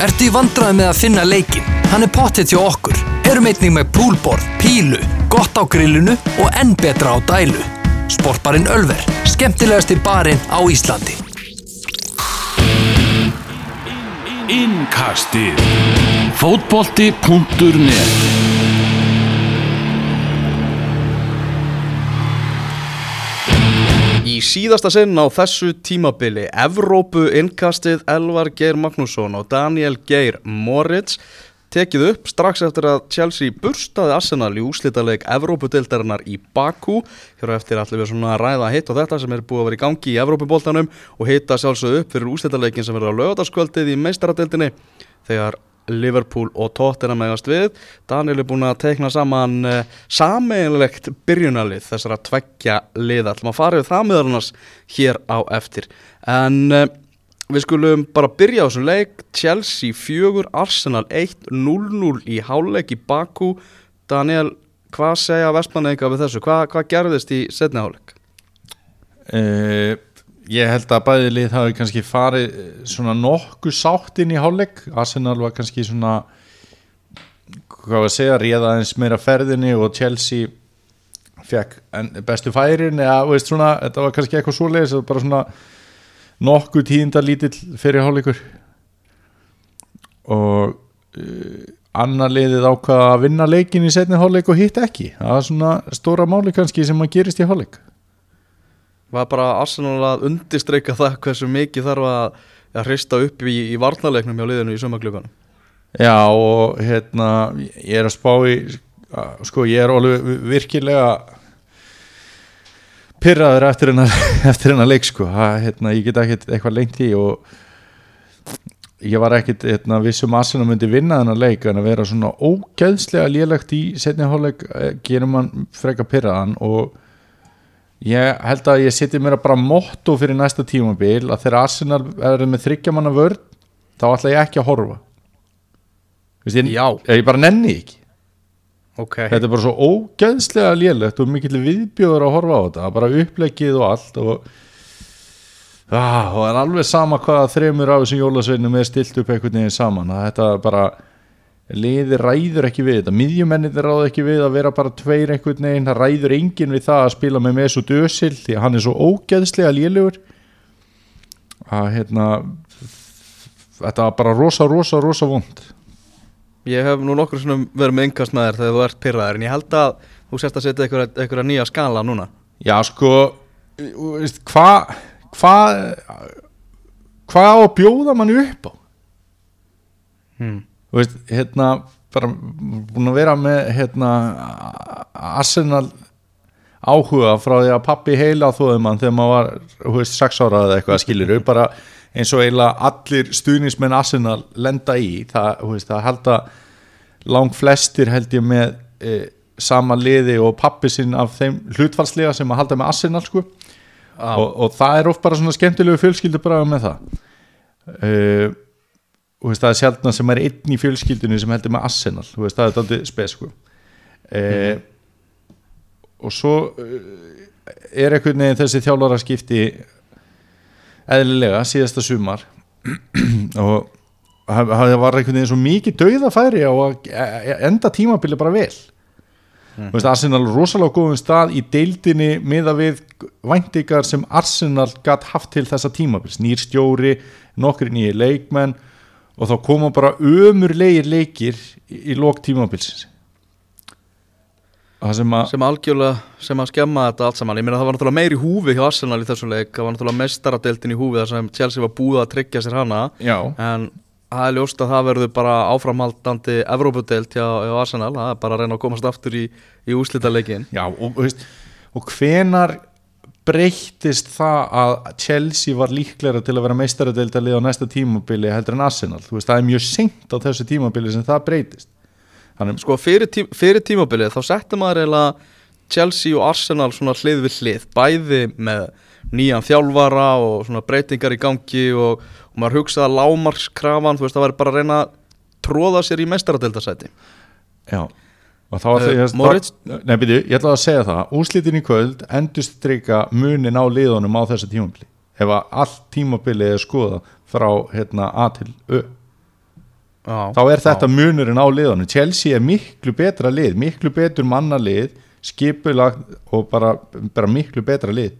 Ertu í vandræði með að finna leikin? Hann er pottet hjá okkur. Erum einnig með púlborð, pílu, gott á grillinu og enn betra á dælu. Sportbarinn Ölver. Skemmtilegasti barinn á Íslandi. Innkastið Fótbolti.net Í síðasta sinn á þessu tímabili. Evrópu innkastið Elvar Geir Magnússon og Daniel Geir Moritz tekið upp strax eftir að Chelsea burstaði Arsenal í úslítaleg Evrópudeildarinnar í Baku. Hér á eftir allir við svona að ræða hitt og þetta sem er búið að vera í gangi í Evrópuboltanum og hitta sjálfsög upp fyrir úslítalegin sem verður á lögadaskvöldið í meistaradeildinni þegar Liverpool og Tottenham megast við. Daniel er búin að teikna saman uh, sameinlegt byrjunalið þessara tveggja liða. Að fara við það meðal annars hér á eftir. En uh, við skulum bara byrja á þessum leik. Chelsea 4, Arsenal 1 0-0 í háleik í Baku. Daniel, hvað segja Vestmanneika við þessu, hvað, hvað gerðist í setni háleik? Uh, ég held að bæði lið hafi kannski farið eh, svona nokkuð sátt inn í hálfleik. Arsenal var kannski svona hvað var að segja, réða eins meira ferðinni og Chelsea fekk bestu færin. Eða veist svona, þetta var kannski eitthvað svoleiðis bara svona nokkuð tíðinda lítill fyrir hálfleikur. Og uh, annar liðið ákvaða að vinna leikin í setni hálfleik og hitt ekki. Það var svona stóra máli kannski sem að gerist í hálfleik Var bara Arsenal að undistreika það hversu mikið þarf að, að hrista upp í, í varnarleiknum hjá liðinu í sömaglöganum? Já og hérna ég er að spá í sko ég er alveg virkilega pyrraður eftir hennar, hennar leik sko ha, hérna, ég get ekki eitthvað lengt í og ég var ekkit hérna, vissum Arsenal myndi vinna þennar leik en að vera svona ógeðslega lélegt í setni hóleik gerum mann freka pyrraðan og ég held að ég seti mér að bara motto fyrir næsta tímabil að þegar Arsenal er með þryggjamanna vörd þá ætla ég ekki að horfa Vist, ég, Já. ég bara nenni ekki Okay. þetta er bara svo ógeðslega lélegt og mikill viðbjóður að horfa á þetta bara upplegið og allt og ah, og það er alveg sama hvað þremur af þessum jólasveinum er stilt upp einhvern veginn saman þetta bara liði ræður ekki við þetta. Miðjumennir ráð ekki við að vera bara tveir einhvern veginn, það ræður enginn við það að spila með Mesut Özil því að hann er svo ógeðslega lélugur að hérna þetta var bara rosa, rosa, rosa vond. Ég hef nú nokkur verið með yngast með þér þegar þú ert pyrraður en ég held að þú sérst að setja einhverja, nýja skala núna. Já sko hvað hvað hvað á að bjóða manni upp á? Hmm. Þú veist, hérna bara búin að vera með hérna Arsenal áhuga frá því að pappi heila þóðum hann þegar maður var, þú veist, 6 ára eða eitthvað skilir upp bara eins og eiginlega allir stuðnismenn Arsenal lenda í, það, þú veist, það held að lang flestir held ég með e, sama liði og pappi sinn af þeim hlutfallslega sem að halda með Arsenal sko. Ah. og, og það er oft bara svona skemmtilegu fjölskyldu bara með það. Og veist, það er sjálfna sem er einn í fjölskyldunni sem heldur með Arsenal. Veist, það er aldrei spes sko. uh, og svo uh, er einhvern veginn þessi þjálfara skipti eðlilega síðasta sumar. Og það var einhvern veginn svo mikið dauðafæri á að e- enda tímabili bara vel. Mm. veist, Arsenal er rosalega góðum stað í deildinni miða við væntingar sem Arsenal gatt haft til þessa tímabils, nýr stjóri nokkri nýjir leikmenn og þá koma bara ömurlegir leikir í, í lók tímabilsins. Sem sem algjörlega sem að skemma þetta allt saman. Ég meina það var náttúrulega meir í húfi hjá Arsenal í þessum leik. Það var náttúrulega mestaradeildin í húfi þar sem Chelsea var búið að tryggja sér hana. Já, en það er ljóst að það verður bara áframhaldandi Evrópudeild hjá, hjá Arsenal. Það er bara að reyna að komast aftur í, í úslita leikin já og, og, og hvenar breyttist það að Chelsea var líklega til að vera meistaradeildalið á næsta tímabili heldur en Arsenal, veist, það er mjög seint á þessu tímabili sem það breytist. Þannig, sko fyrir, tí, fyrir tímabilið þá settum maður eiginlega Chelsea og Arsenal svona hlið við hlið bæði með nýjan þjálfara og svona breytingar í gangi og, og maður hugsaði að lámarskrafan þú veist það væri bara að reyna að tróða sér í mestaradeildasæti já og þá Eh, það, Moritz? nei, byrju, ég ætla að segja það. Úslitin í kvöld endurstrykka munin á liðunum á þessu tímabili. Ef að allt tímabilið er skoða frá hérna A til Ö. Já, þá er þetta munurinn á liðanum Chelsea er miklu betra lið miklu betur manna lið skipulagt og bara, bara miklu betra lið.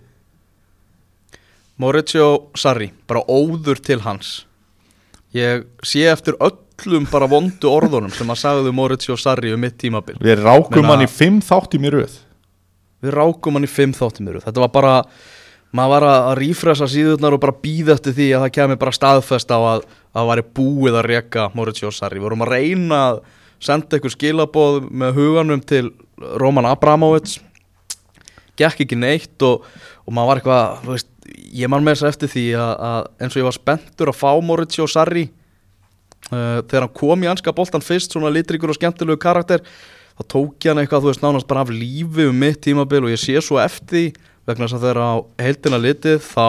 Mauricio Sarri, bara óður til hans. Ég sé eftir öllum bara vondu orðunum sem að sagðu Mauricio Sarri um mitt tímabil við rákum Meina- hann í fimm þáttum í röð Við rákum hann í fimm þáttum í röð. Þetta var bara, maður var að rífresa síðurnar og bara býða eftir því að það kemi bara staðfest á að að það væri búið að reka Mauricio Sarri. Við vorum að reyna að senda ykkur skilaboð með huganum til Roman Abramovits gekk ekki neitt og, og maður var eitthvað, þú veist, ég man með þess eftir því að, að eins og ég var spenntur að fá Mauricio Sarri uh, þegar hann kom í anska boltan fyrst svona litrikur og skemmtilegu karakter þá tók ég hann eitthvað, þú veist, nánast bara af lífi um mitt tímabil og ég sé svo eftir vegna þess að þegar á heildina litið þá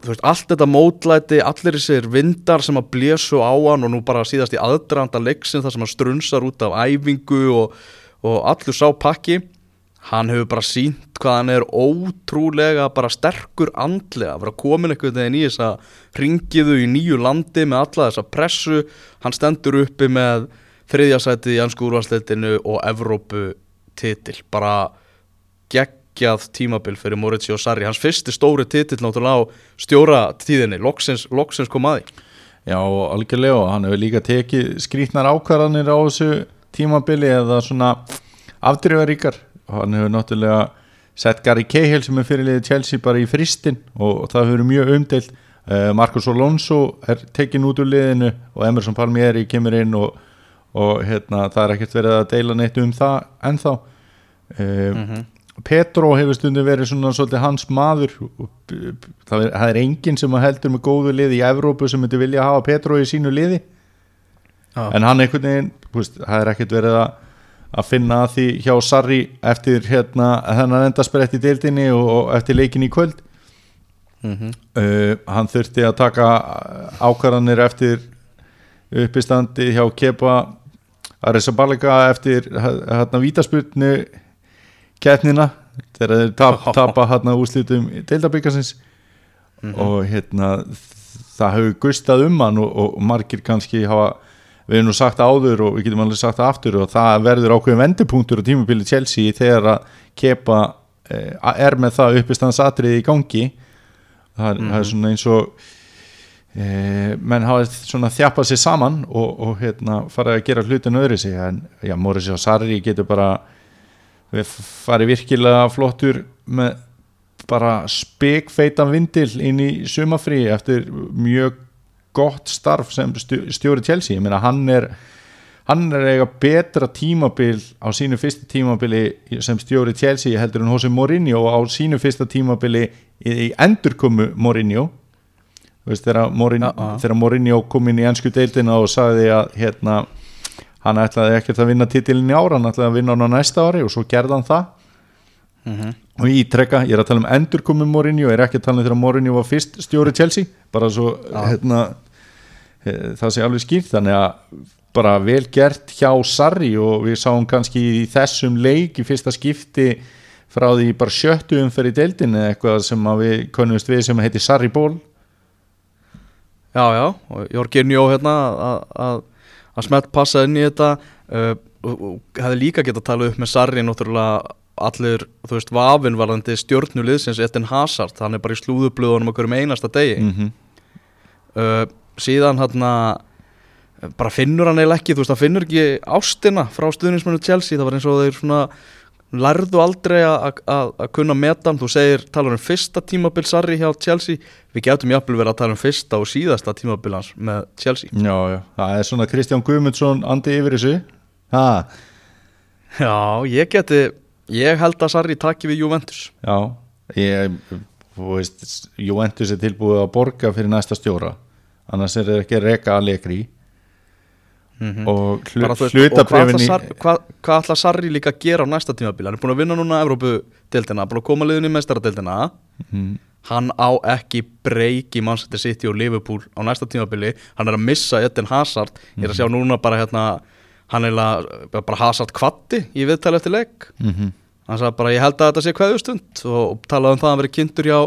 þú veist, allt þetta mótlæti, allir þessir vindar sem að blésu á hann og nú bara síðast í aðdraðanda leiksin þar sem hann strunsar út af æfingu og, og allur sá pakki hann hefur bara sínt hvað hann er ótrúlega bara sterkur andlega, að vera komin eitthvað þegar þess að ringiðu í nýju landi með alla þessa pressu. Hann stendur uppi með þriðjasætið í ansku úrvarsleitinu og Evrópu titil, bara geggjað tímabil fyrir Mauricio Sarri, hans fyrsti stóri titil náttúrulega á stjóra tíðinni loksins, loksins kom að því. Já, algjörlega og hann hefur líka tekið skrítnar ákvarðanir á þessu tímabili eða svona afdrifaríkar og hann hefur náttúrulega sett Gary Cahill sem er fyrirliðið Chelsea bara í fristin og, það hefur verið mjög umdeilt. Uh, Marcos Alonso er tekin út úr liðinu og Emerson Palmieri kemur inn og, og hérna, það er ekkert verið að deila neitt um það ennþá. Uh, Petro hefur stundum verið svona svolítið hans maður. Og það er, það er enginn sem heldur með góðu liði í Evrópu sem myndi vilja hafa Petro í sínu liði. Já. en hann einhvern veginn það er ekkert verið að, að finna því hjá Sarri eftir hérna þennan endasprætt í deildinni og, eftir leikin í kvöld. Mm uh, hann þurfti að taka ákvarðanir eftir uppistandi hjá Kepa Arisa eftir hérna vítasputnu keppnina þegar þeir tap, tapa hérna úrslitum deildabikarsins og hérna það hefur gustað um hann og, og margir kannski hafa við hefum nú sagt áður og við getum alveg sagt aftur og það verður ákveðin vendipunktur á tímabili Chelsea þegar að Kepa eh, er með það uppistandsatriði í gangi. Það er, það er svona eins og e, menn hafa svona þjapað sér saman og, og hérna farið að gera hlutin öðru sig en já, Morris og Sarri getur bara við farið virkilega flottur með bara spekfeitan vindil inn í sumafrí eftir mjög gott starf sem stjó- stjóri Chelsea. Ég meina hann er hann er eiga betra tímabil á sínu fyrsta tímabili sem stjóri Chelsea heldur en Jose Mourinho á sínu fyrsta tímabili í, endurkomu Mourinho. Veist, þegar, Mourinho, Já, já. þegar Mourinho kom inn í ennsku deildina og sagði að hérna, hann ætlaði ekkert að vinna titilin í ára, hann ætlaði að vinna hann á næsta ári og svo gerði hann það og ég ítrekka, ég er að tala um endurkomu Mourinho, ég er ekki að tala um þegar Mourinho var fyrst stjóri Chelsea, bara svo hérna, e, það sé alveg skýrt þannig að bara vel gert hjá Sarri og við sáum kannski í þessum leik í fyrsta skipti frá því bara sjöttu umferð í deildin eða eitthvað sem að við konumst við sem heitir Sarri Ból Já, já, og Jorginjó hérna að- að að smelt passa inn í þetta. Uh, og, og hefði líka getað talað upp með Sarri náttúrulega allir, þú veist, vafin varðandi stjórnuliðsins Eden Hazard, hann er bara í slúðublöðunum okkur um einasta degi. Mm -hmm. uh, síðan hérna bara finnur hann eiginlega ekki, þú veist, hann finnur ekki ástina frá stuðningsmennu Chelsea, það var eins og þeir svona lærðu aldrei að- kunna metan, þú segir, talar um fyrsta tímabil Sarri hjá Chelsea, við getum jafnvel verið að tala um fyrsta og síðasta tímabil hans með Chelsea. Já, já, það er svona Kristján Guðmundsson andi yfir þessu. Ha, Já, ég geti, ég held að Sarri taki við Juventus. Já, ég veist, Juventus er tilbúið að borga fyrir næsta stjóra annars er það ekki að reka hlu, Bara, þú veist, og í Sarri, hvað, ætla Sarri líka að gera á næsta tímabil? Hann er búin að vinna núna Evrópu-deildina, búin að koma liðin í mestaradeildina Mhm. hann á ekki breyk í Manchester City og Liverpool á næsta tímabili hann er að missa Eden Hazard ég er að sjá Mhm. núna bara hérna hann er að, bara Hazard kvatti í viðtali eftir leik mm -hmm. Hann sagði bara ég held að þetta sé kveðustund og, og talaði um það að hann verið kynntur hjá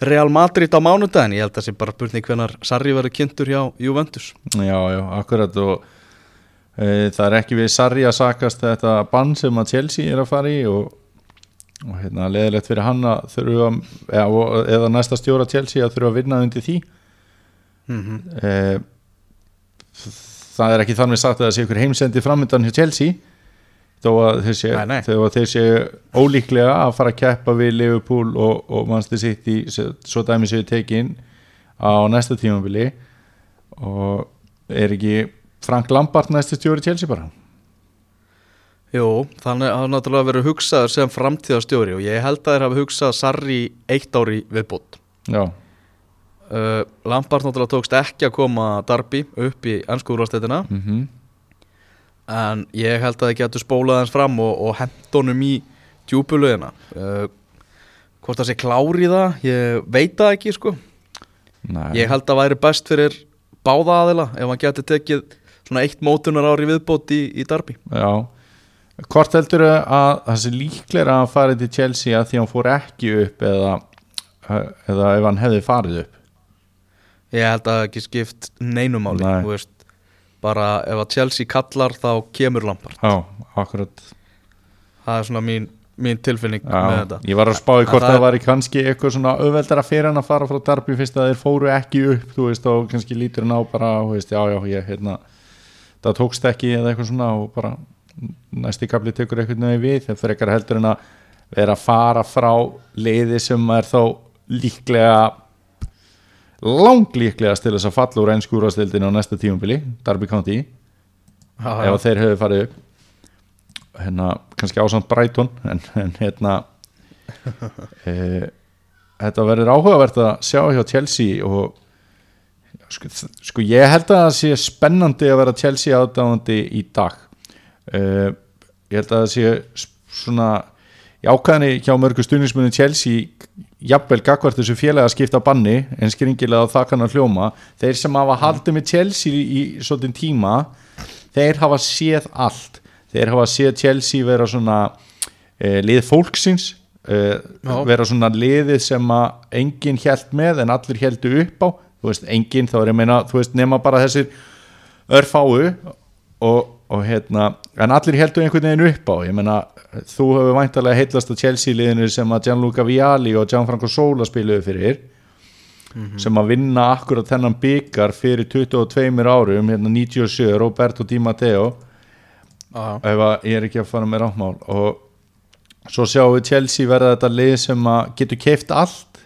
Real Madrid á mánudagin Ég held að það sé bara spurning hvenar Sarri verður kynntur hjá Juventus. Já, já, akkurat. Og e, það er ekki við Sarri að sakast þetta bann sem að Chelsea er að fara í og, og hérna leðilegt fyrir hann að þurfa eða, eða næsta stjóra Chelsea að þurfa að vinna undir því. Mm e, það er ekki þannig sagt að það sé ykkur heimsendi framöndan hjá Chelsea þó að þeir sé, Nei, nei. þó að þeir sé ólíklega að fara að keppa við Liverpool og, og Manchester City svo svo dæmi séu tekin á næsta tímabili. Og er ekki Frank Lampard næstu stjóri Chelsea bara? Jú, þannig að það náttúrulega verið hugsaður sem framtíðastjóri og ég held að þeir hafa hugsað Sarri eitt ári viðbútt já, uh, Lampard náttúrulega tókst ekki að koma Darby upp í ennskúrúarstættina mm en ég held að það getur spólað hans fram og, og hent honum í djúpulöðina uh, hvort það sé klári í það ég veit það ekki sko. Nei. ég held að það væri best fyrir báða aðila ef hann getur tekið svona eitt mótunar ári viðbót í, í Darby já. Hvort heldur að það sé líklega að hann farið til Chelsea að því hann fór ekki upp eða, eða ef hann hefði farið upp? Ég held að það ekki skipt neinumáli Nei. þú veist bara ef að Chelsea kallar þá kemur Lampard. Já, akkurat. Það er svona mín, mín tilfinning með Já, þetta. ég var að spá í hvort það það væri kannski eitthvað svona auðveldara fyrir hann að fara frá Darby fyrst að þeir fóru ekki upp þú veist og kannski lítur hann á bara veist, já já ég hérna það tókst ekki eða eitthvað svona og bara næsti kapli tekur eitthvað nöði við þegar fyrir eitthvað heldur en að vera að fara frá liði sem er þá líklega langlíklegast til þess að falla úr einskúrastildinu á næsta tímubili Darby County. Já, ef þeir hefur farið upp. Hérna, kannski ásamt Brighton en, en hérna e, þetta verður áhugavert að sjá hjá Chelsea og sko, sko ég held að það sé spennandi að vera Chelsea aðdáðandi í dag. E, ég held að það sé svona jákvæðinni hjá mörgu stuðnismunum Chelsea jafnvel gagvart þessu félag að skipta banni en skringilega að það kann að hljóma þeir sem hafa haldið með Chelsea í, í svolítinn tíma þeir hafa séð allt þeir hafa séð Chelsea vera svona e, lið fólksins e, Já. vera svona liðið sem að enginn held með en allir heldu upp á þú veist, enginn þá er ég að meina þú veist, nema bara þessir örfáu og, og hérna en allir heldu einhvern veginn upp á ég meina, þú hefur væntalega heitlast að Chelsea liðinu sem að Gianluca Vialli og Gianfranco Sola spiluðu fyrir sem að vinna akkurat þennan byggar fyrir 22 árum hérna 97, Roberto Di Matteo. Já, ef að ég er ekki að fara með ráttmál og svo sjáum við Chelsea verða þetta lið sem að getur keift allt.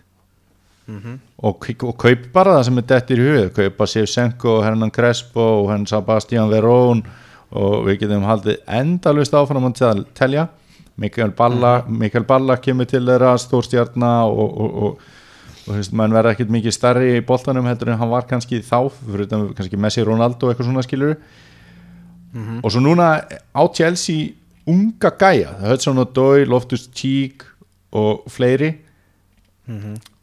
Og, og kaup bara það sem er dettir í hug. Kaupa Sivsenko, Hernan Crespo og henn Sebastian Verón og við getum haldið endalust áfram að tel- telja. Mikael Balla, Mikael Balla kemur til þeirra stórstjarna og, og, og, og þú veist, mann verða ekkert mikið stærri í boltanum heldur en hann var kannski þá fyrir utan kannski Messi, Ronaldo eitthvað svona skilur og svo núna á Chelsea unga gæja, það höfð svona Dói, Loftus Cheek og fleiri. Þú veist,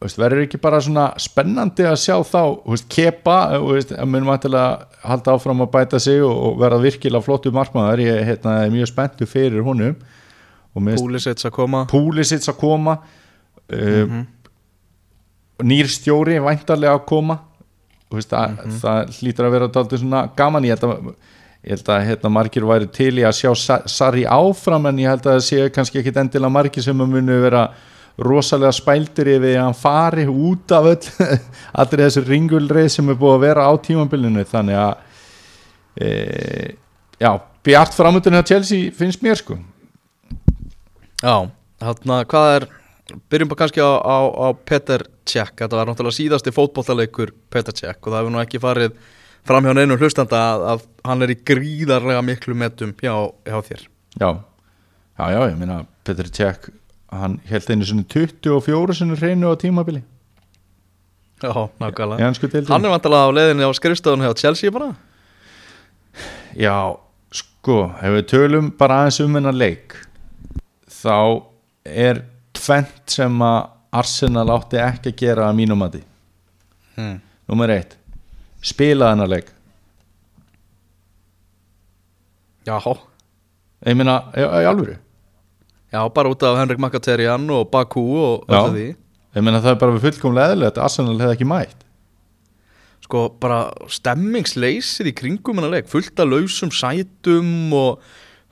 verður ekki bara svona spennandi að sjá þá veist, kepa, veist, að munum að halda áfram að bæta sig og, og verða virkilega flottu markmaður, ég hérna, er mjög spenntu fyrir honum. Púlisits að koma. Púlisits að koma. Uh, nýr stjóri væntarlega að koma. Veist, að, það hlýtur að vera dálítið svona gaman. Ég held að, ég held að hérna, margir væri til í að sjá Sa- Sarri áfram en ég held að það séu kannski ekkit endilega margir sem að munu vera rosalega spældir yfir að hann fari út af öll allir þessu ringulreið sem er búið að vera á tímabilinu. Þannig að e, já, bjart framöndun hjá Chelsea finnst mér sko. Já, hérna, hvað er Byrjum bara kannski á, á, á Peter Cech. Þetta var náttúrulega síðasti fótbollaleikur Peter Cech og það hefur nú ekki farið fram hjá neinum hlustanda að, að hann er í gríðarlega miklu metum hjá, hjá þér. Já, já, já, ég meina Petr Cech, hann held einu svona 24 sinni hreinu á tímabili. Já, nákvæmlega. Hann er vantilega á leiðinni á skrifstofunni hjá Chelsea bara? Já, sko, ef við tölum bara aðeins um hennar leik þá er tvent sem að Arsenal átti ekki að gera að mínum mati. Hmm. Númer eitt, spila hennar leik. Já, Ég meina, í alvöru já, bara út af Henrik Mkhitaryan og Baku og öllu því. Ég meina það er bara fullkomlega eðlilegt að Arsenal hefði ekki mætt. Sko bara stemmingsleysið í kringum hennar leik, fullt af lausum sætum og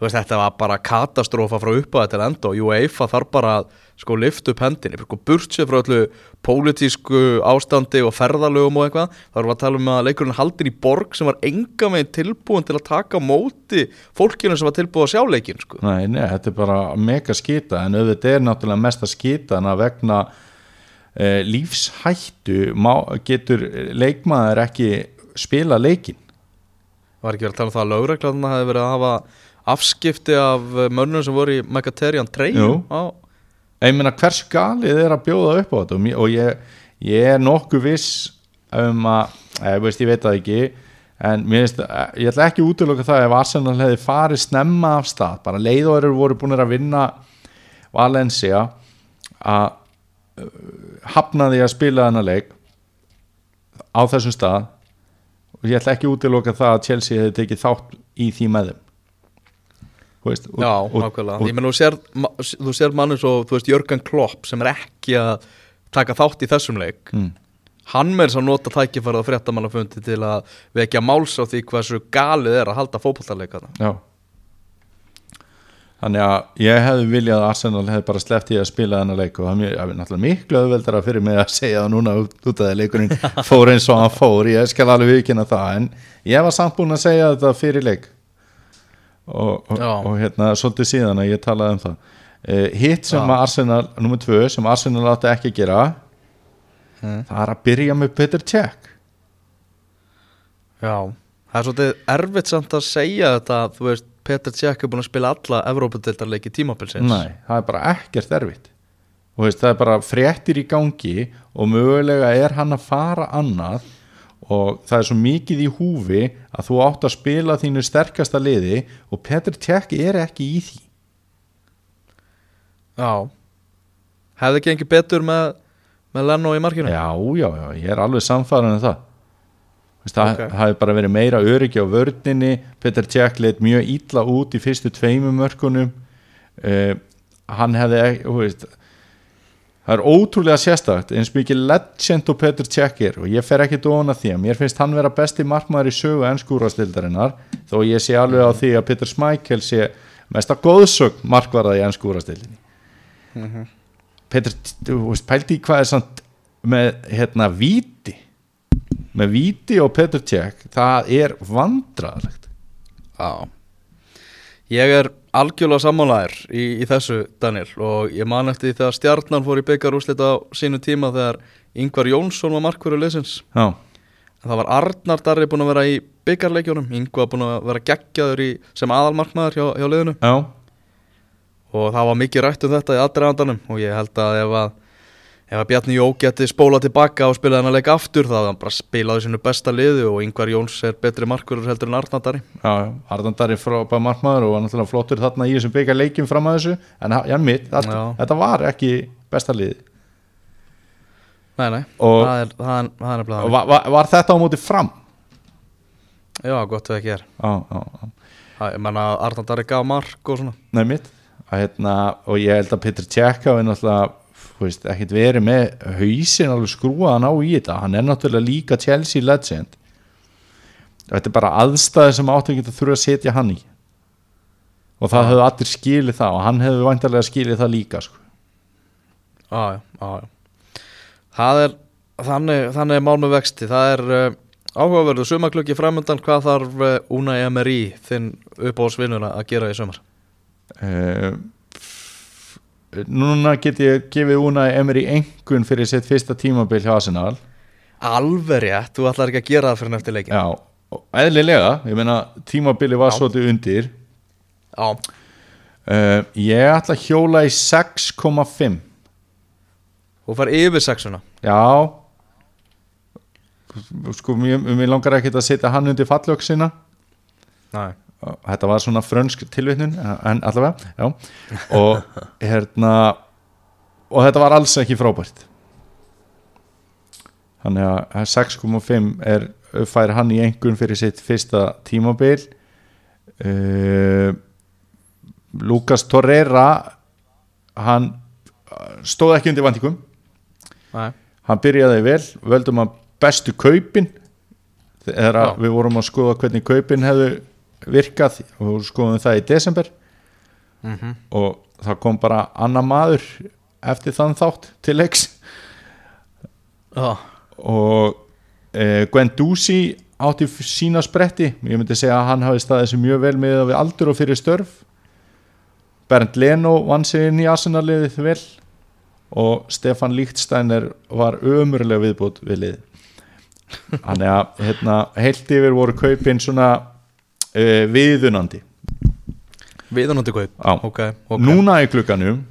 veist þetta var bara katastrófa frá uppaði til enda og UEFA þarf bara að sko lift upp hendinni, sko burt sér frá öllu pólitísku ástandi og ferðalögum og eitthvað, þá erum við að tala um að leikurinn haldin í borg sem var enga meginn tilbúin til að taka móti fólkinu sem var tilbúin að sjá leikin sko. Nei, nei, þetta er bara mega skita en auðvitað er náttúrulega mesta skitana vegna eh, lífshættu má, getur leikmaður ekki spila leikin var ekki verið að tala um það að lögreglarna hefði verið að hafa afskipti af mönnum sem voru í Megaterian 3 Jú. á ég meina hvers galið er að bjóða upp á þetta? Og, og ég, ég er nokkuð viss um að, ég veist ég veit það ekki en mér finnst, ég ætla ekki að útiloka það ef Arsenal hefði farið snemma af stað, bara leiðóður voru búin að vinna Valencia að hafna því að spila þennan leik á þessum stað. Og ég ætla ekki að útiloka það að Chelsea hefði tekið þátt í því með þeim. Þú veist, og- Já, og- nákvæmlega. og- Ég menn, þú sér, ma- þú sér manni svo, þú veist, Jörgen Klopp sem er ekki að taka þátt í þessum leik. Mm. Hann með þess að nota tækifærið á fréttamannafundi til að vekja máls á því hversu galið er að halda fótballtarleikana. Já Þannig að ég hefði viljað að Arsenal hefði bara sleppt í að spila þennan leik og það er náttúrulega miklu auðveldara fyrir mig að segja það núna út, út því leikurinn fór eins og hann fór, ég skal alveg viðkynna það en ég var samt búin að segja þetta fyrir leik og, og, og hérna svolítið síðan að ég talaði um það uh, hitt sem að Arsenal, nummer tvö sem Arsenal átti ekki að gera Mm. það er að byrja með Peter Cech Já. Það er svolítið erfitt samt að segja þetta, þú veist, Petr Cech er búin að spila alla Evrópadeildarleiki tímabilsins. Nei, það er bara ekkert erfitt og veist, það er bara fréttir í gangi og mögulega er hann að fara annað og það er svo mikið í húfi að þú átt að spila þínu sterkasta liði og Petr Tjekk er ekki í því Já. Hefði ekki engi betur með, með Leno í markinu? Já, já, já, ég er alveg samfæran um það það Ok. hafi bara verið meira öryggi á vörninni Petr Tjekk leitt mjög illa út í fyrstu tveimu mörkunum uh, hann hefði þú veist það er ótrúlega sérstakt eins mikið legend og Petr Tjekk er og ég fer ekki dóna því að mér finnst hann vera besti markmaður í sögu ennskúrastildarinnar þó ég sé alveg á því að Peter Schmeichel sé mesta góðsögn markvarða í ennskúrastildinni Petr, þú veist, pældi í hvað er samt með hérna víti með víti og Petr Tjekk það er vandrarlegt Já. Ég er algjörlega sammálaðir í, í þessu Daniel. Og ég man eftir því þegar stjarnan fór í byggarúslit á sínu tíma þegar Yngvar Jónsson var markverður leysins já, en það var Arnar Darri búin að vera í byggarleikjónum Yngvar búin að vera geggjaður í, sem aðalmarkmaður hjá, hjá liðinu. Já, og það var mikið rætt um þetta í aðdragandanum og ég held að ef að ef að Bjarni Jó geti spólað tilbaka og spilað hann að leika aftur þá hafði hann bara spilaði sínu besta liðu og Yngvar Jóns er betri markverður heldur en Arnar Darri. Já, er frábæð markmaður og var náttúrulega flottur þarna í þessum byggja leikjum fram að þessu en ha- já, mitt, Já. þetta var ekki besta liði Nei, nei, Og- það er, það er, það er og var, var, var þetta á móti fram? Já, gott ef ekki er. Já, já, já. Það- Ég menna að Arnar Darri gaf mark og svona. Nei mitt. Að, hérna, og ég held að Petur Tjekka við náttúrulega þú veist, ekkert verið með hausin alveg skrúaðan á í þetta. Hann er náttúrulega líka Chelsea legend. Þetta er bara aðstæði sem áttu ekki að þurfa að setja hann í. Og það hefðu allir skilið það og hann hefðu væntarlega skilið það líka sko. Já, já Það er, þannig, þannig er mál með vexti. Það er uh, áhugaverðu sumaklukki framöndan Hvað þarf uh, Una Emery þinn uppáhaldsvinnur að gera í sumar? uh, núna get ég gefið Unai Emery engun fyrir sitt fyrsta tímabil hjá Arsenal. Alveg rétt, þú ætlar ekki að gera það fyrir neftir leikin já, og eðlilega ég meina tímabili var svolítið undir. Já, Uh, ég ætla að hjóla í 6,5 þú fær yfir sexuna. Já. Sko, mér, mér langar ekkert að setja hann undir fallöksina Nei Þetta var svona frönsk tilvitnun en allavega, já. Og hérna og þetta var alls ekki frábært. Þannig að 6,5 er fær hann í engun fyrir sitt fyrsta tímabil. Uh, Lucas Torreira hann stóð ekki undir vantingum Nei. hann byrjaði vel, völdum að bestu kaupin. Þegar við vorum að skoða hvernig kaupin hefðu virkað og skoðum það í desember. Mhm. og það kom bara annar maður eftir þann þátt til leiks. Já, og eh, Gwen Ducey átti sína spretti. Ég myndi segja að hann hafi staðið sem mjög vel með við aldur og fyrir störf. Bernd Leno vann sig inn í Arsenal-liðið vel. Og Stefan Líktsteiner var ömurlega viðbútt við lið. Þannig að hérna, heilt yfir voru kaupin svona uh, viðunandi. Viðunandi kaup? Já. Ok, ok. Núna í klukkanum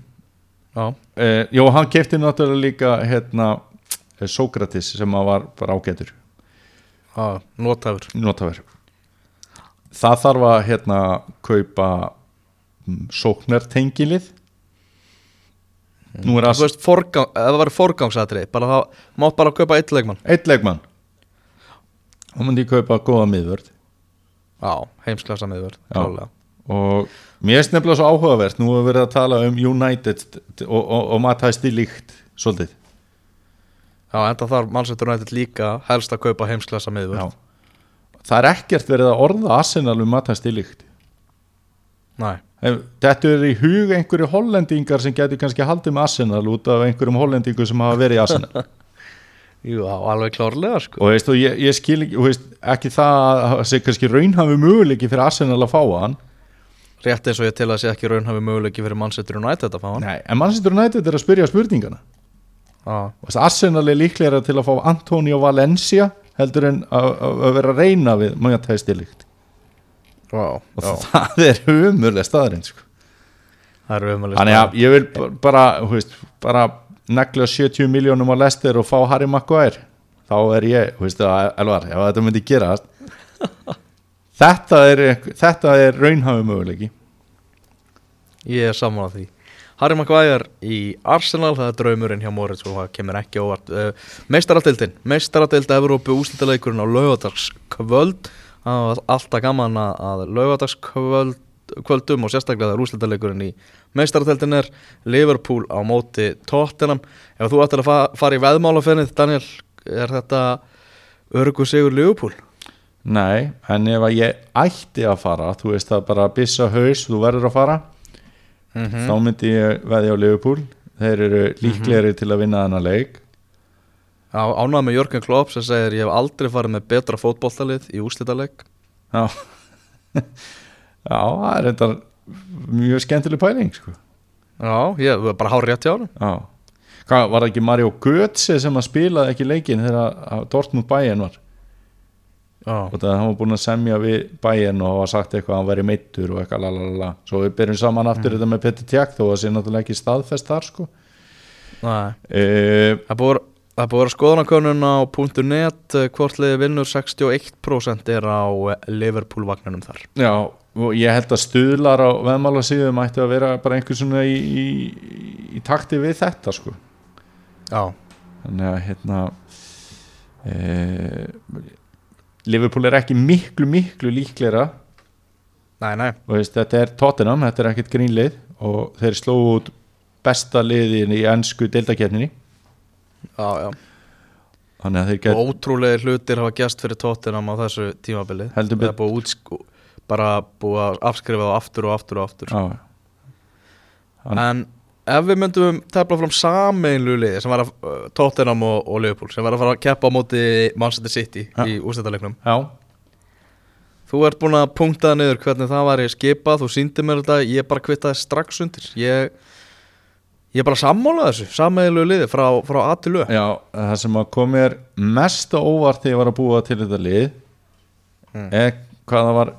Já, uh, jó, hann kefti náttúrulega líka hérna, eh, Sókratis sem að var bara ágætur. Já, notafur notaver það þarf að hérna kaupa mm, sóknartengilið. Nú er Þú að veist, forgang, það var forgangsatrið bara það, mátt bara kaupa eitt leikmann. Eitt leikmann. Þá myndi ég kaupa góða miðvörð Miðverð Já. klálega. og mér er nefnilega svo áhugavert nú hefur verið að tala um United og, og, og matæsti líkt svolítið Já, enda þarf mannsettur nættið líka helst að kaupa heimsklassa miðverð Já. það er ekkert verið að orða Arsenal um matæsti líkt Nei, Þetta er í hug einhverju hollendingar sem getur kannski haldið með Arsenal út af einhverjum hollendingu sem hafa verið í Arsenal jú, alveg klárlega sko. Og, veist, og ég, ég skil ekki, veist, ekki það að það sé kannski raunhafi möguleiki fyrir Arsenal að fá hann. Rétt eins og ég til að sé ekki raunhafi möguleiki fyrir mannsettur nættið að fá hann. Nei, en Manchester United er að spyrja spurningana. Og veist, Arsenal er líklega til að fá Antonio Valencia heldur en að, að að vera að reyna við mjög tæstilíkt já, og já. það er umurlega staðarinn sko. Það er umhverfið þannig að ég vil bara þú veist, bara negla 70 miljónum á Lester og fá Harry Maguire þá er ég, þú veist það, Elvar ef þetta myndi gerast þetta er, þetta er raunhafi möguleiki. Ég er saman á því. Harry Maguire í Arsenal það er draumurinn hjá Moritz og það kemur ekki óvart. Uh, Meistaradildin, Meistaraddild Evrópu úslitaleikurinn á laugadagskvöld það var alltaf gaman að, að laugadagskvöld kvöldum og sérstaklega það er úslitaleikurinn í Meistaradildin er Liverpool á móti Tottenham. Ef þú ættir að fa fara í veðmálafennið Daniel, er þetta örgu sigur Liverpool? nei, en ef að ég ætti að fara þú veist það bara byssa haus þú verður að fara þá myndi ég veði á Liverpool. Þeir eru líklegri til að vinna þennan leik. Ánægð með Jörgen Klopp sem segir ég hef aldrei farið með betra fótboltalið í úslitaleik já já, það er þetta mjög skemmtileg pæling sko. Já, ég var bara hár rétt hjá hann Já. Hvað, var það ekki Mario Götze sem að spilaði ekki leikin þegar Dortmund Bayern var? Já, og það var búin að semja við Bayern og hafa sagt eitthvað að hann væri meittur og eitthvað lalala svo við byrjum saman aftur þetta með Petri Tjak þó að sé náttúrulega ekki staðfest þar sko. Nei. E, Það búið það er búið að vera skoðanakönnun á .net eh, hvort liði vinnur 61% er á eh, Liverpool vagnunum þar. Já, og ég held að stuðlar á veðmála síðum ætti að vera bara einhver svona í, í, í takti við þetta sko. Já, þannig að hérna e, Liverpool er ekki miklu miklu líklegra. Nei, nei. Veist, þetta er Tottenham, þetta er ekkert grínlið og þeir slóðu út besta liðin í ennsku deildakefninni Já, já. Þeir Og get ótrúlega hlutir hafa gæst fyrir Tottenham á þessu tímabili. Heldur Það er búið útsk- bara búið að afskrifa það aftur og aftur og aftur. Já, Hann- En ef við myndum tefla fram sameinlu liði sem var að uh, Tottenham og, og Liverpool sem var að fara að keppa á móti Manchester City í úrstættaleiknum já, Þú ert búin að punkta það niður hvernig það var ég skipað, þú síndi mér þetta, ég bara kvittaði strax undir. Ég, ég bara sammála þessu, sameinlu liði frá, frá A til Ö. Já, það sem að kom mér mest óvart þegar ég var að búa til þetta lið Mm. er hvað það var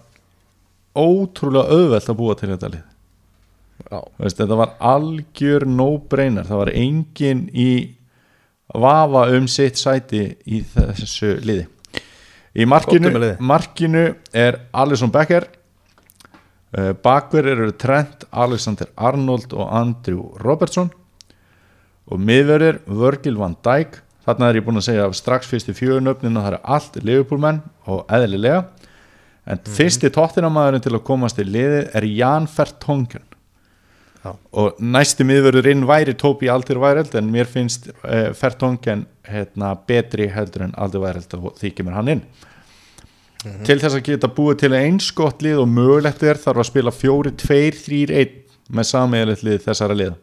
ótrúlega auðvelt að búa til þetta lið. Veist, þetta var algjör no-brainer. Það var engin í vafa um sitt sæti í þessu liði. Í markinu, liði. markinu er Alisson Becker uh, bakver eru Trent, Alexander Arnold og Andrew Robertson. Og miðverðir Virgil van Dijk. Þarna er ég búin að segja strax fyrst í fjögunöfnin og það er allt Liverpool menn og eðlilega. En fyrsti tóttinamaðurinn til að komast í liði er Jan Vertonghen. Já. og næsti miðverður inn væri Tóbi Aldir Væreld en mér finnst uh, Fertongen hérna, betri heldur en Aldir Væreld og því kemur hann inn til þess að geta búið til eins gott lið og mögulegt er þarf að spila fjóri, tveir, þrýr, einn með sammeðilegt lið þessara lið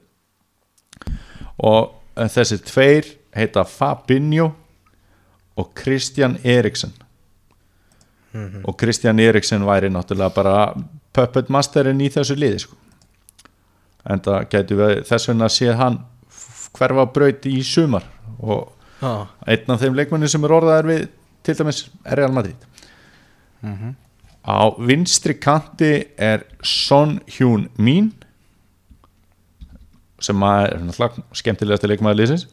og þessi tveir heita Fabinho og Kristjan Eriksson og Kristjan Eriksson væri náttúrulega bara puppet masterinn í þessu liði sko. en það getur við þess vegna að sé hann hverfa braut í sumar. Og Já, einn af þeim leikmenni sem er orðaðar við til dæmis Real Madrid á vinstri kanti er Son Hyun Min sem að er náttúrulega skemmtilegasti leikmaður liðsins.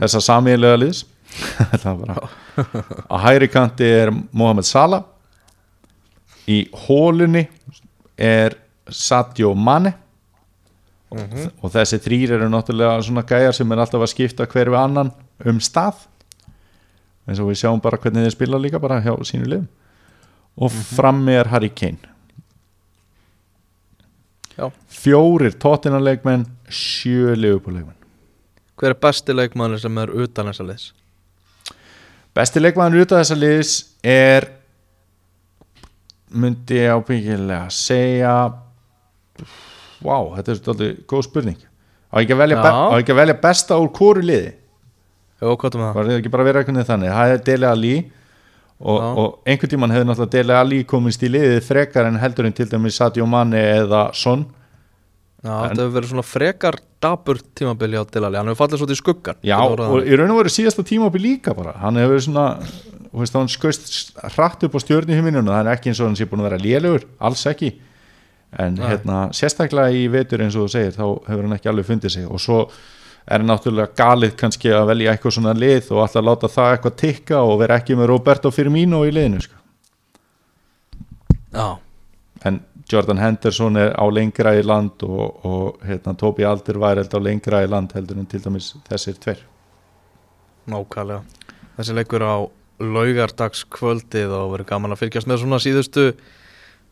Þessa samíðlega liðs. Það var bara- á hægri kanti er Mohamed Salah. Í hólunni er Sadio Mane. Og þessi þrýr eru náttúrulega svona gæjar sem er alltaf að skipta hver við annan um stað eins og við sjáum bara hvernig þeir spila líka bara hjá sínu liðum. Og frammi er Harry Kane. Já. Fjórir tóttinanleikmenn sjö liðupúleikmenn Hver er besti leikmaður sem er utan þessa liðs? besti leikmaður út af þessa liðs er myndi ég ábyggilega segja wow, þetta er svolítið góð spurning. Á ekki að velja, be, ekki að velja besta úr hvoru liði Jó, hvað er það? var það ekki bara vera eitthvað þannig? Það er Dele Alli og, og einhvern tímann hefði náttúrulega Dele Alli komist í liðið frekar en heldur en til dæmis Sadio Mane eða Son. Já, þetta hefur verið svona frekar dabur tímabili á Dilali, hann hefur fallið svolítið í skuggan Já, og það. í raun og veru síðasta tímabi líka bara. Hann hefur svona þú veist, hann skauðst hratt upp á stjörnuhiminuna það er ekki eins og hann sé búin að vera lélugur alls ekki. En Nei. hérna, sérstaklega í vetur eins og þú segir þá hefur hann ekki alveg fundið sig. Og svo er náttúrulega galið kannski að velja eitthvað svona lið og alltaf láta það eitthvað tikka og vera ekki með Roberto Firmino í liðinu sko. Já, en Jordan Henderson er á lengra í land og, og hérna, Tobi Alder væri á lengra í land heldur en til dæmis þessir tver nákvæmlega. Þessi leikur á laugardagskvöldið og verið gaman að fylgjast með svona síðustu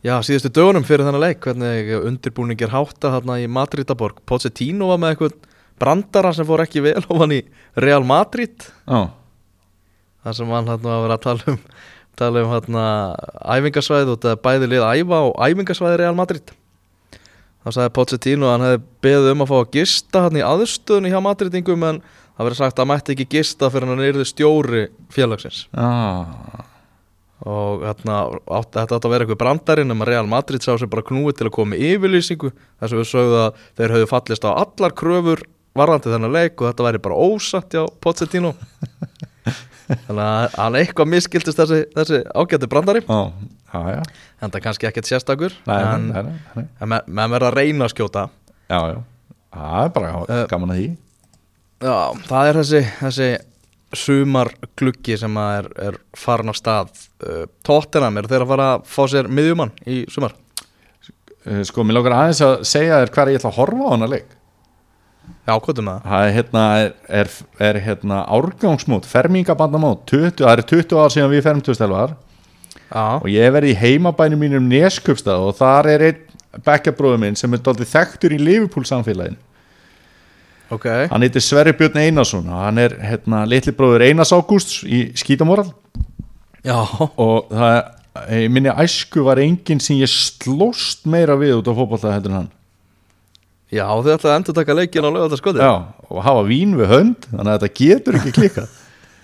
Já, síðustu dögunum fyrir þennan leik hvernig undirbúning er hátta þarna í Madridaborg Pochettino var með eitthvað brandara sem fór ekki vel og hann í Real Madrid. Já, þar sem hann hann var að vera að tala um tala um hérna æfingasvæð og þetta bæði lið að æfa og æfingasvæði Real Madrid. Þá sagði Pochettino að hann hefði beðið um að fá að gista hann í aðstöðunni hjá Madridingum en það verið sagt að hann mætti ekki gista fyrir hann yrði stjóri félagsins. Já og hérna, átt, þetta átti að vera eitthvað brandarinn að Real Madrid sá sem bara knúið til að koma með yfirlýsingu. Þess að við sögðu að þeir höfðu fallist á allar kröfur varðandi þennan leik og þetta væri bara ósatt hjá Pochettino. Þannig að hann eitthvað miskildist þessi, þessi ágætti brandari. Já, já, já. En það kannski ekkert sérstakur Nei, en, nei, nei, en með, með verða að reyna að skjóta. Já, já. Það er bara Eh, gaman að því. Já, það er þessi, þessi sumargluggi sem að er, er farin á stað. Uh, Tottenham er þeir að fara að fá sér miðjumann í sumar? Eh, Sko, mér lókar aðeins að segja þér hvað ég ætla að horfa á hana leik Já, hvað er það? Það er hérna, er, er, er hérna árgangsmót, fermingabandamót 20, það er 20 ár síðan við fermum stelvar Já, og ég hef verið í heimabænum mínum Neskupstað og þar er einn bekkjabróður minn sem er dálítið þekktur í Liverpool samfélagin ok. Hann heitir Sverri Björn Einarsson og hann er hérna litli bróður Einars Ágústs í Skítamóral Já, og það minni æsku var enginn sem ég slóst meira við út á fótbolta heldur en hann já þið ætlaði að endur taka leikin á lögða skotið Já, og hafa vín við hönd þannig að þetta getur ekki klikkað.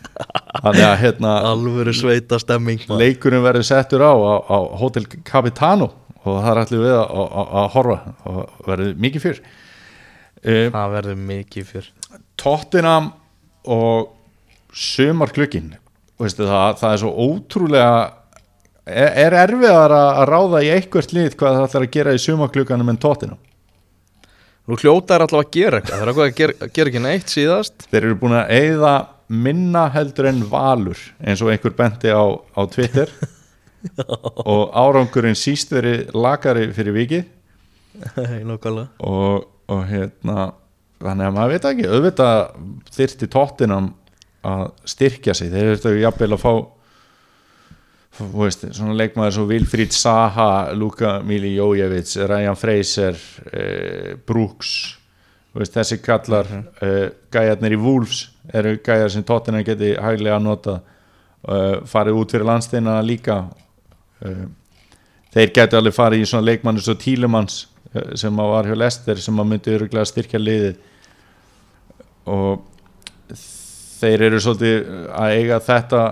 Þannig að hérna Alvöru sveita stemming leikurinn verður settur á, á, á Hotel Capitano og það er allir við að, að, að horfa. Og verður mikið fyrr uh, Það verður mikið fyrr Tottenham og sumarklukkin veistu, það, það er svo ótrúlega er, er erfiðar að, ráða í eitthvert lið hvað það ætlar að gera í sumarklukkanum en Tottenham Nú hljóta er allavega að gera eitthvað. Það er eitthvað að gera, gera ekki neitt síðast. Þeir eru búin að eigða minna heldur en valur eins og einhver benti á, á Twitter. Og árangurinn síst verið lagari fyrir nákvæmlega. Og, og hérna þannig að maður veit ekki, auðvitað þyrfti tóttinam að styrkja sig. Þeir eru jafnvel að fá veist, svona leikmaður svo Vilfríd Saha, Luka Mili Jójevits Ryan Fraser eh, Brooks veist, þessi kallar mm -hmm. gæjarnir í Wolves eru gæjar sem tóttina geti hæglega að nota uh, farið út fyrir landsteina líka uh, þeir geti alveg farið í svona leikmannu svo Tílemanns uh, sem að var hjá Lester sem að myndi öruglega styrkja liðið og þeir eru svolítið að eiga þetta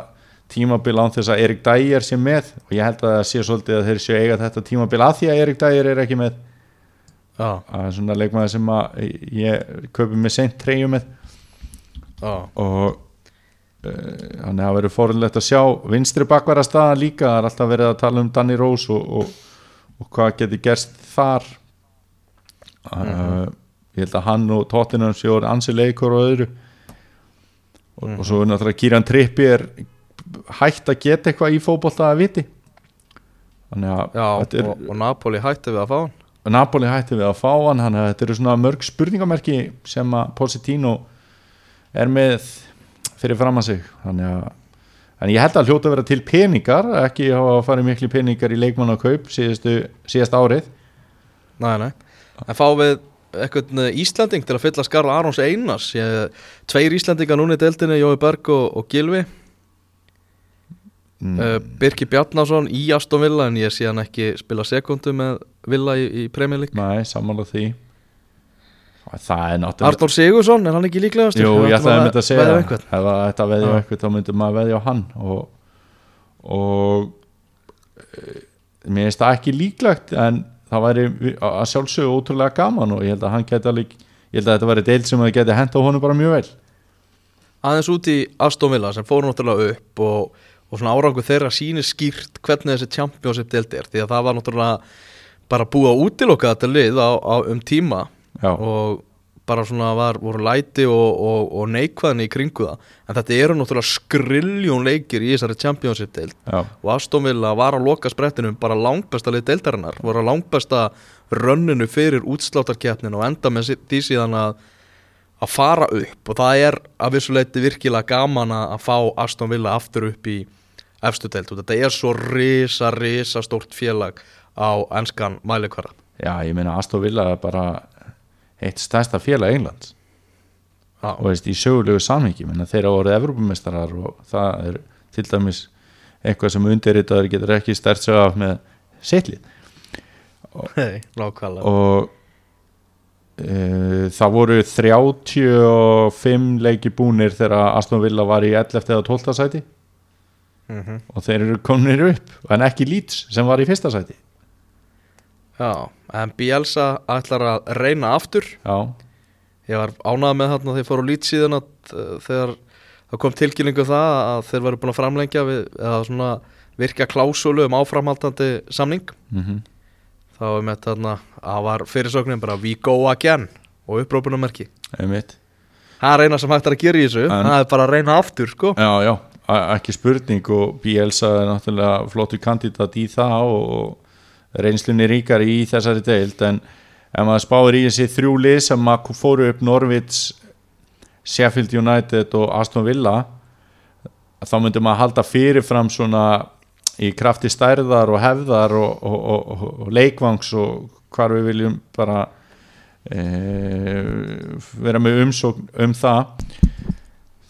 tímabil án þess að Erik Dæjar sé með. Og ég held að það sé svolítið að þeir séu eiga þetta tímabil að því að Erik Dæjar er ekki með. Já, það er svona leikmaður sem að ég köpi með seint treyju með. Já, og uh, þannig að það verður fórhundilegt að sjá vinstri bakvara staðan líka. Það er alltaf verið að tala um Danny Rose og, og, og hvað getur gerst þar. Uh, ég held að hann og Tottenham séu orðið ansi leikur og öðru. Og, og svo er náttúrulega Kieran Trippi er hægt að geta eitthvað í fótbolta að viti. Þannig að já er, og, og Napoli hætti við að fá hann. Napoli hætti við að fá hann þannig að þetta eru svona mörg spurningamerki sem að Positino er með fyrir fram að sig. Þannig að en ég held að hljóta að vera til peningar ekki hafa farið miklu peningar í leikmann og kaup síðastu, síðast árið. Nei, nei, en fá við eitthvað Íslanding til að fylla skarla Arons Einars? Ég, Tveir Íslandingar núna í deildinni, Jói Berg og, og Gilvi mm. uh, Birki Bjarnason í Aston Villa en ég sé hann ekki spila sekundu með Villa í, í Premier League Nei, sammála því það er náttúrulega Arnór Sigursson, er hann ekki líklegast? Jú, ég ætlaði að mynda að segja einhvern. ef það að veðja á eitthvað þá myndum maður veðja á hann og, og e, mér finnst það ekki líklegt en það væri að sjálfsögðu ótrúlega gaman og ég held að hann geti alveg ég held að þetta væri deild sem að geti hent á honum bara mjög vel Aðeins út í Aston Villa sem fór náttúrulega upp og, og svona árangu þeirra sýnir skýrt hvernig þessi championship deild er því að það var náttúrulega bara búið að útiloka þetta lið á, á, um tíma Já, og bara svona var, voru læti og, og, og neikvæðinni í kringu það. En þetta eru náttúrulega skriljón leikir í þessari championship deild já, og Aston Villa var að loka sprettinum bara langbesta lið deildarinnar voru að langbesta rönninu fyrir útsláttarkeppnin og enda með því síðan að að fara upp og það er að vissuleiti virkilega gaman að fá Aston Villa aftur upp í efstu deild. Og þetta er svo risa, risa stórt félag á enskan mælikvara já, ég meina Aston Villa er bara eitt stærsta félag Englands. Já. og veist, í sögulegu samhengi menna þeir hafa orðið Evrópumeistarar og það er til dæmis eitthvað sem undirritaður getur ekki stert sig af með nákvæmlega. Og e, það voru 35 leiki búnir þegar Aston Villa var í 11. eða 12. sæti Mhm. og þeir eru kominir upp en ekki Leeds sem var í fyrsta sæti Já, en Bielsa ætlar að reyna aftur já, Ég var ánægð með þarna þegar ég fór á lít síðan að uh, þegar það kom tilkynningu um það að þeir væru búin að framlengja við, eða svona virka klásulu um áframhaldandi samning mm þá er með þarna að var fyrirsögnin bara we go again. Og upprópunamerki það er eina sem hægt er að gera í þessu. En- það er bara að reyna aftur sko. Já, já, ekki spurning og Bielsa er náttúrulega flottur kandidat í það og reynslunni ríkar í þessari deild en ef maður spáir í þessi þrjú lið sem fóru upp Norvits Sheffield United og Aston Villa þá myndi maður halda fyrirfram svona í krafti stærðar og hefðar og, og, og, og, leikvangs og hvar við viljum bara e, vera með umsókn um það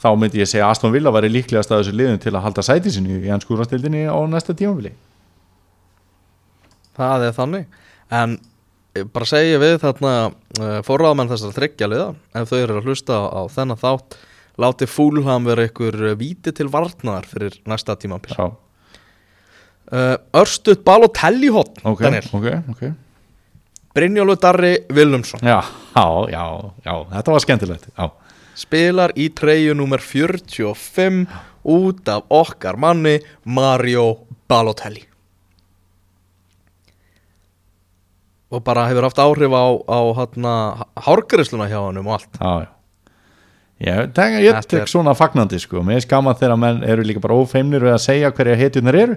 þá myndi ég segja að Aston Villa væri líklegast að þessu liðin til að halda sæti sinni í ennskúrastildinni á næsta tímafili það er þannig. En bara segja við þarna uh, forráðamenn þessar þryggja liða ef þau eru að hlusta á, á þennan þátt láti fúlham vera ykkur víti til varnar fyrir næsta tímabil. Já, uh, Örstuð Balotelli hot ok, Daniel, ok, ok. Brynjólu Darri Willumsson Já, já, já, já, þetta var skemmtilegt Já, spilar í treyju nummer 45 út af okkar manni Mario Balotelli. Og bara hefur haft áhrif á, á hana, hárgrisluna hjá hann og allt. Já, já. Ég, tek, ég tek er- svona fagnandi sko. Mér er skaman þegar menn eru líka bara ófeimnir við að segja hverja hetjunar eru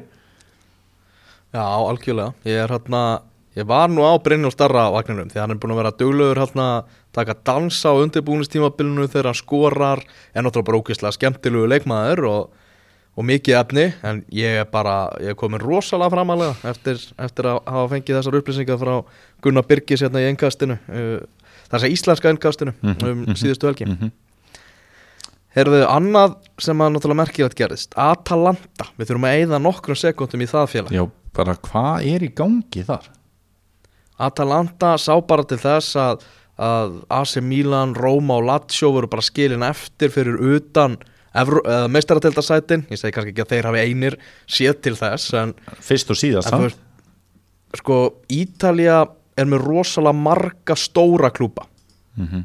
Já, algjörlega. Ég er hérna Ég var nú á Brynjól Starra vagninum því hann er búin að vera duglegur hérna taka dansa á undirbúinistímabilinu þegar hann skorar. Er náttúrulega bara ógeðslega skemmtilegu leikmaður og, og mikið efni en ég er bara, ég er komin rosalega framalega eftir, eftir að hafa fengið þessar upplýsingar frá Gunnar Birgis hérna í engastinu uh, þess að íslenska engastinu Mhm, um mhm, síðustu helgi. Mhm. Herðu, annað sem að náttúrulega merkilegt gerðist. Atalanta, við þurfum að eyða nokkrum sekundum í það félag. Já, bara hvað er í gangi þar? Atalanta sá bara til þess að, að AC Milan, Roma og Lazio voru bara skilin eftir fyrir utan meistarateldarsætin ég segi kannski ekki að þeir hafi einir séð til þess en, Fyrst og síðast en sko Ítalía er með rosalega marga stóra klúpa Mhm.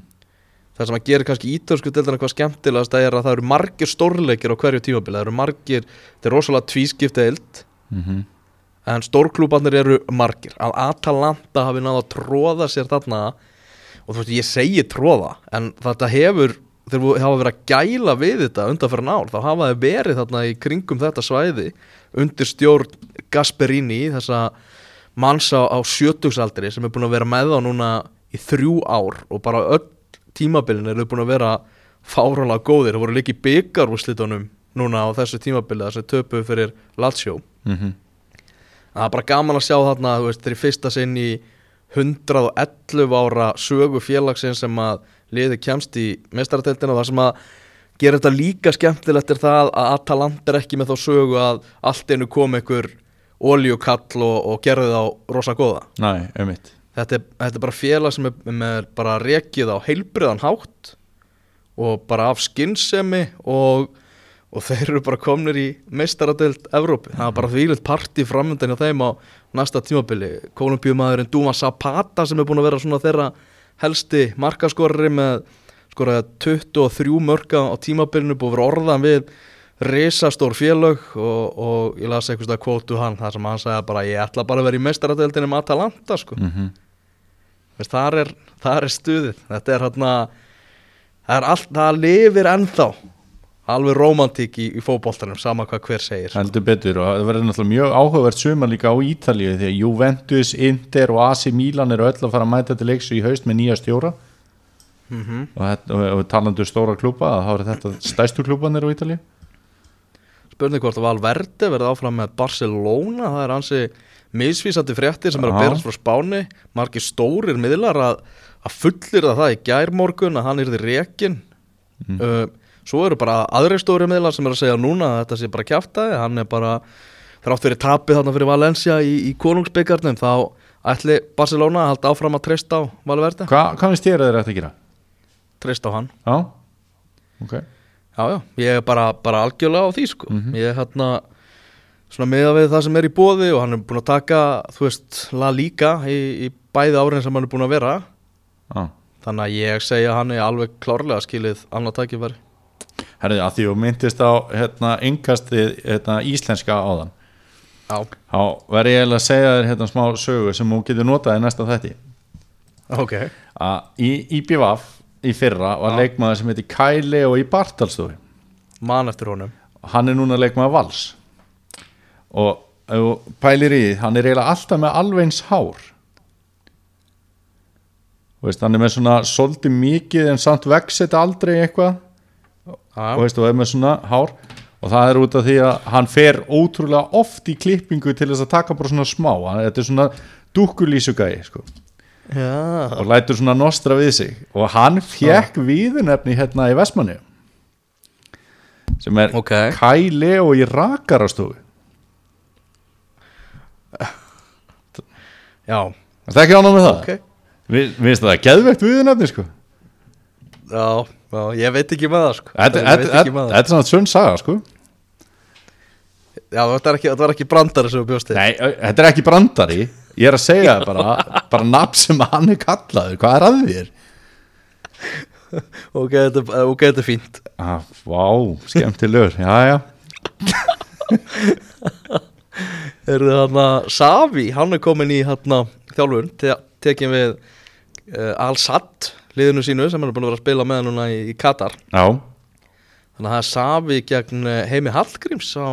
það sem að gera kannski ítalsku deildina eitthvað skemmtilegast er að það eru margir stórleikir á hverju tímabili, það eru margir þetta er rosalega tvískipt deild Mhm. En stórklúbarnir eru margir. Að Atalanta hafi náða að tróða sér þarna og þú veist ég segi tróða en þetta hefur þegar hafa verið að gæla við þetta undanferðan ár. Þá hafa þeir verið þarna í kringum þetta svæði undir stjórn Gasperini þessa manns á, á sjötugsaldri sem er búin að vera með þá núna í þrjú ár og bara öll tímabilin eru búin að vera fáranlega góðir, það voru líka í byggarúslitunum núna á þessu tímabili þess að töpu fyrir Lazio. Mhm. Það er bara gaman að sjá þarna veist, þeir í fyrsta sinn í 111 ára sögu félagsinn sem að liði kemst í mestarateldina og það sem að gera þetta líka skemmtilegt er það að Atalanta er ekki með þá sögu að allt einu kom einhver oljukall og, og gerði þá rosa góða. Næ, einmitt. Þetta er, þetta er bara félag sem er með bara rekið á heilbriðan hátt og bara af skinnsemi og, og þeir eru bara komnir í meistaradeild Evrópi, það er bara þvílitt parti framöndan hjá þeim á næsta tímabili. Kolumbíumæðurinn Duma Zapata sem er búin að vera svona þeirra helsti markaskorri með skoraði 23 mörka á tímabilinu búið að vera orðan við risastór félög og, og ég las eitthvað kvótu hann þar sem hann sagði bara ég ætla bara að vera í meistaradeildinni með Atalanta sko. Mhm. Veist, þar, er, þar er stuðið. Þetta er hérna það allt, það lifir ennþá alveg romantík í, í fótboltanum sama hvað hver segir Heldur betur og það verður náttúrulega mjög áhugavert sumar líka á Ítalíu því að Juventus, Inter og AC Milan eru öll að fara að mæta til leiks í haust með nýja stjóra. Mm og, þetta- og, og talandu stóra klúpa þá eru þetta stærstu klúpanir á Ítalíu. Spurning hvort að Valverde verði áfram með Barcelona það er hansi misvísandi fréttir sem er að berast frá Spáni. Margir stórir miðlar að, að fullir það í gærmorgun að hann uh, svo eru bara aðri stóri miðlar sem er að segja núna að þetta sé bara kjaftaði hann er bara þrátt fyrir tapið þarna fyrir Valencia í, í konungsbyggarnum þá ætli Barcelona að halda áfram að treysta á Valverde. Hva, Hvað finnst þér að þeir ætti að gera? treysta á hann. Já, ok. Já, já, ég er bara, bara algjörlega á því sko. Mhm. Ég er hérna svona meða við það sem er í bóði og hann er búin að taka, þú veist, La Liga í, í bæði árin sem hann er búin að vera. Já. Þannig að ég segja hann er alveg klárlega skilið annað tækifæri Herði, að því þú myndist á hérna, yngastið hérna, íslenska áðan. Þá verði ég að segja þér hérna, smá sögu sem þú getur notað í næsta þætti. Ok. Að í IBVF í fyrra var Já. leikmaður sem heitir Kæli og í Bartalstofi Man eftir honum. Hann er núna leikmaður vals. Og pælir í því, hann er eiginlega alltaf með alveg eins hár. Veist, hann er með svona svolítið mikið en samt vex þetta aldrei eitthvað og veist, og er með svona hár og það er út af því að hann fer ótrúlega oft í klippingu til þess að taka bara svona smá, þetta er svona dúkkulísugæi sko. Og lætur svona nostra við sig. Og hann fekk viðunefni hérna í Vestmanni sem er Ok. Kai Leo í rakarastofu. Já. Það er ekki ánum með það? Ok. Vi, Við veist það, geðvegt viðunefni sko Já, já, ég veit ekki með það sko. Þetta er svona svönn saga sko. Já, þetta var ekki, þetta var ekki brandari sem við. Bjóstið Nei, ö, þetta er ekki brandari. Ég er að segja það bara bara nafn sem hann er kallaður. Hvað er að þér? Ok, þetta, er- ok, þetta er fínt. Ah, vá, skemmtilegur. Já, já. Eru þið hann að Savi, hann er komin í hann þjálfun, te tekin við uh, Al-Sad liðinu sínu sem hann er búin að vera að spila með núna í, í Katar. Já, þannig að það er Savi gegn eh, Heimi Hallgríms á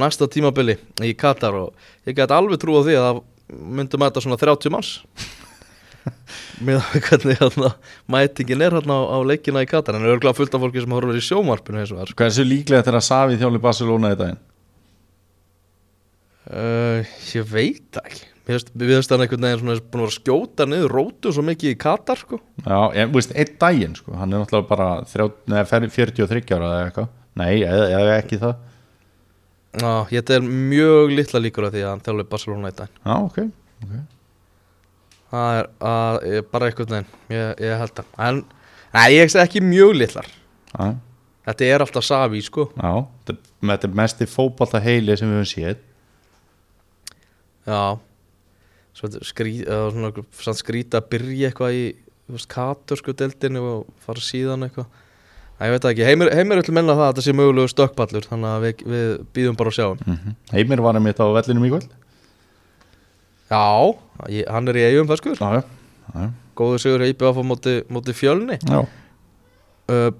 næsta tímabili í Katar og ég get alveg trú á því að það myndum að þetta svona 30 manns. Með hvernig hérna, mætingin er hérna á, á leikina í Katar. En það er örgulega fullt af fólki sem horfur í sjómarpinu eins og var Hversu líklega þetta er að Savi þjóli Barcelona í daginn? uh, ég veit ekki Mér finnst- við veist hann einhvern veginn svona búin að skjóta niður rótu svo mikið í Katar sko. Já, ég veist, einn daginn sko, hann er náttúrulega bara 30, neða, 43 ára eða eitthvað. Nei, eða, ekki það. Já, ég er mjög litla líkur af því að hann þjálfi Barcelona í dag. Já, ok, okay. það er að, ég, bara einhvern veginn ég, ég held það en, Nei, ég segi ekki mjög litlar. Já, Þetta er alltaf Savi sko. Já þetta er- þetta er mesti fótbolta heili sem við höfum séð. Já Skrýta að byrja eitthvað í katursku deildinu og fara síðan eitthvað. Ég veit það ekki, heimir, heimir vil menna það að þetta sé mögulegu stökkpallur þannig að við, við býðum bara að sjá mm Heimir var einmitt á vellinum í kvöld. Já, ég, hann er í eigum já, Góður sigur í IBF á móti, móti fjölni. Já. uh,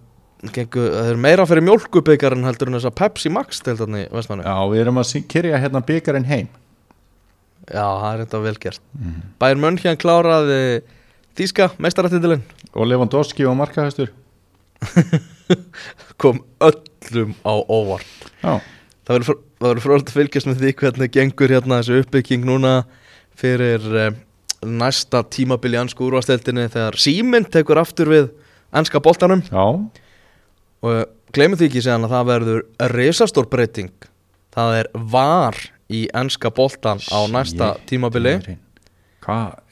gengu, Það er meira fyrir mjólkubikarin heldur en þess að Pepsi Max deildarni vestmannu já við erum að kyrja hérna byggarinn heim Já, það er þetta vel gert. Mm. Bæir Mönn kláraði Þíska meistaratítilinn og Lewandowski og markahæstur. Kom öllum á óvart. Já, Það verður frólægt að fylgjast með því hvernig gengur hérna þessu uppbygging núna fyrir um, næsta tímabil í ansku úrvasteldinni þegar Síminn tekur aftur við anska boltanum. Já, og glemur því ekki séðan að það verður risastór breyting. Það er var í anska boltan á næsta Shit, tímabili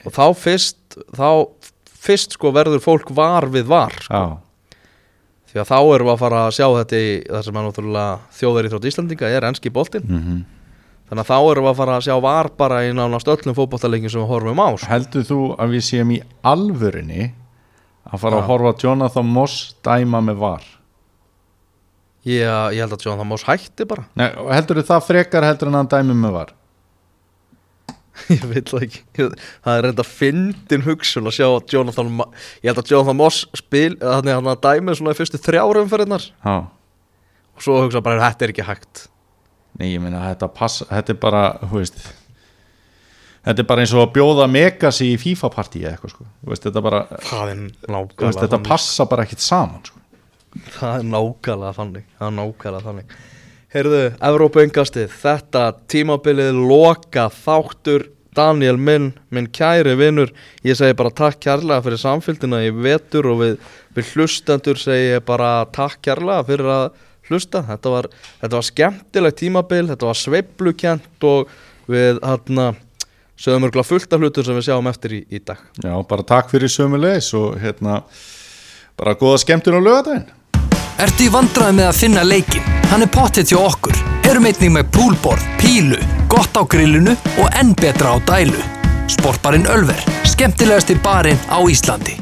og þá fyrst þá fyrst sko verður fólk var við var sko. Því að þá erum við að fara að sjá þetta í það sem er náttúrulega þjóðveri þrótt Íslandinga er enski boltinn mm þannig að þá erum við að fara að sjá var bara í nánast öllum fótbollalegjum sem við horfum á sko. heldur þú að við séum í alvörinni að fara Já. að horfa Jonathan Moss dæma með var ég, ég held að Jonathan Moss hætti bara. Nei, heldur þú það frekar heldur en hann dæmi með var? Ég það ekki. Það er reynda fyndin hugsun að sjá að Jonathan ég held að Jonathan Moss spil þannig að hann dæmið svona í fyrstu þrjárum fyrir hennar Já, og svo hugsa bara þetta er ekki hægt. Nei ég meina þetta passa, þetta er bara, hú veist þetta er bara eins og að bjóða Megasi í FIFA-partíi eða eitthvað sko, þetta bara þetta passa bara ekkit saman sko. Það er nákvæmlega þannig það er nákvæmlega þannig. Heyrðu, Evrópu engastið þetta tímabilið loka þáttur. Daniel minn, minn kæri vinnur ég segi bara takk kærlega fyrir samfélgina í vetur og við, við hlustendur segi ég bara takk kærlega fyrir að hlusta. Þetta var, þetta var skemmtilegt tímabil þetta var sveiplukent og við hérna sögum örgulega fullt af hlutur sem við sjáum eftir í, í dag. Já, bara takk fyrir sömulegis og hérna bara góða skemmtun á lögadaginn Ertu í vandræði með að finna leikin? Hann er pottet hjá okkur. Erum einnig með púlborð, pílu, gott á grillinu og enn betra á dælu. Sportbarinn Ölver, skemmtilegasti barinn á Íslandi.